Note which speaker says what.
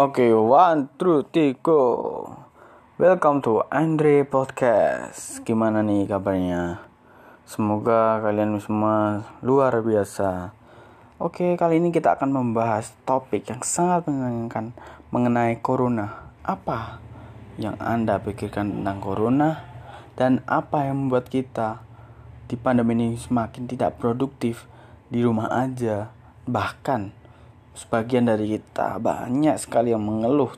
Speaker 1: Oke, one, two, three, go. Welcome to Andre Podcast. Gimana nih kabarnya? Semoga kalian semua luar biasa. Oke, kali ini kita akan membahas topik yang sangat menyenangkan mengenai corona. Apa yang Anda pikirkan tentang corona dan apa yang membuat kita di pandemi ini semakin tidak produktif di rumah aja. Bahkan sebagian dari kita banyak sekali yang mengeluh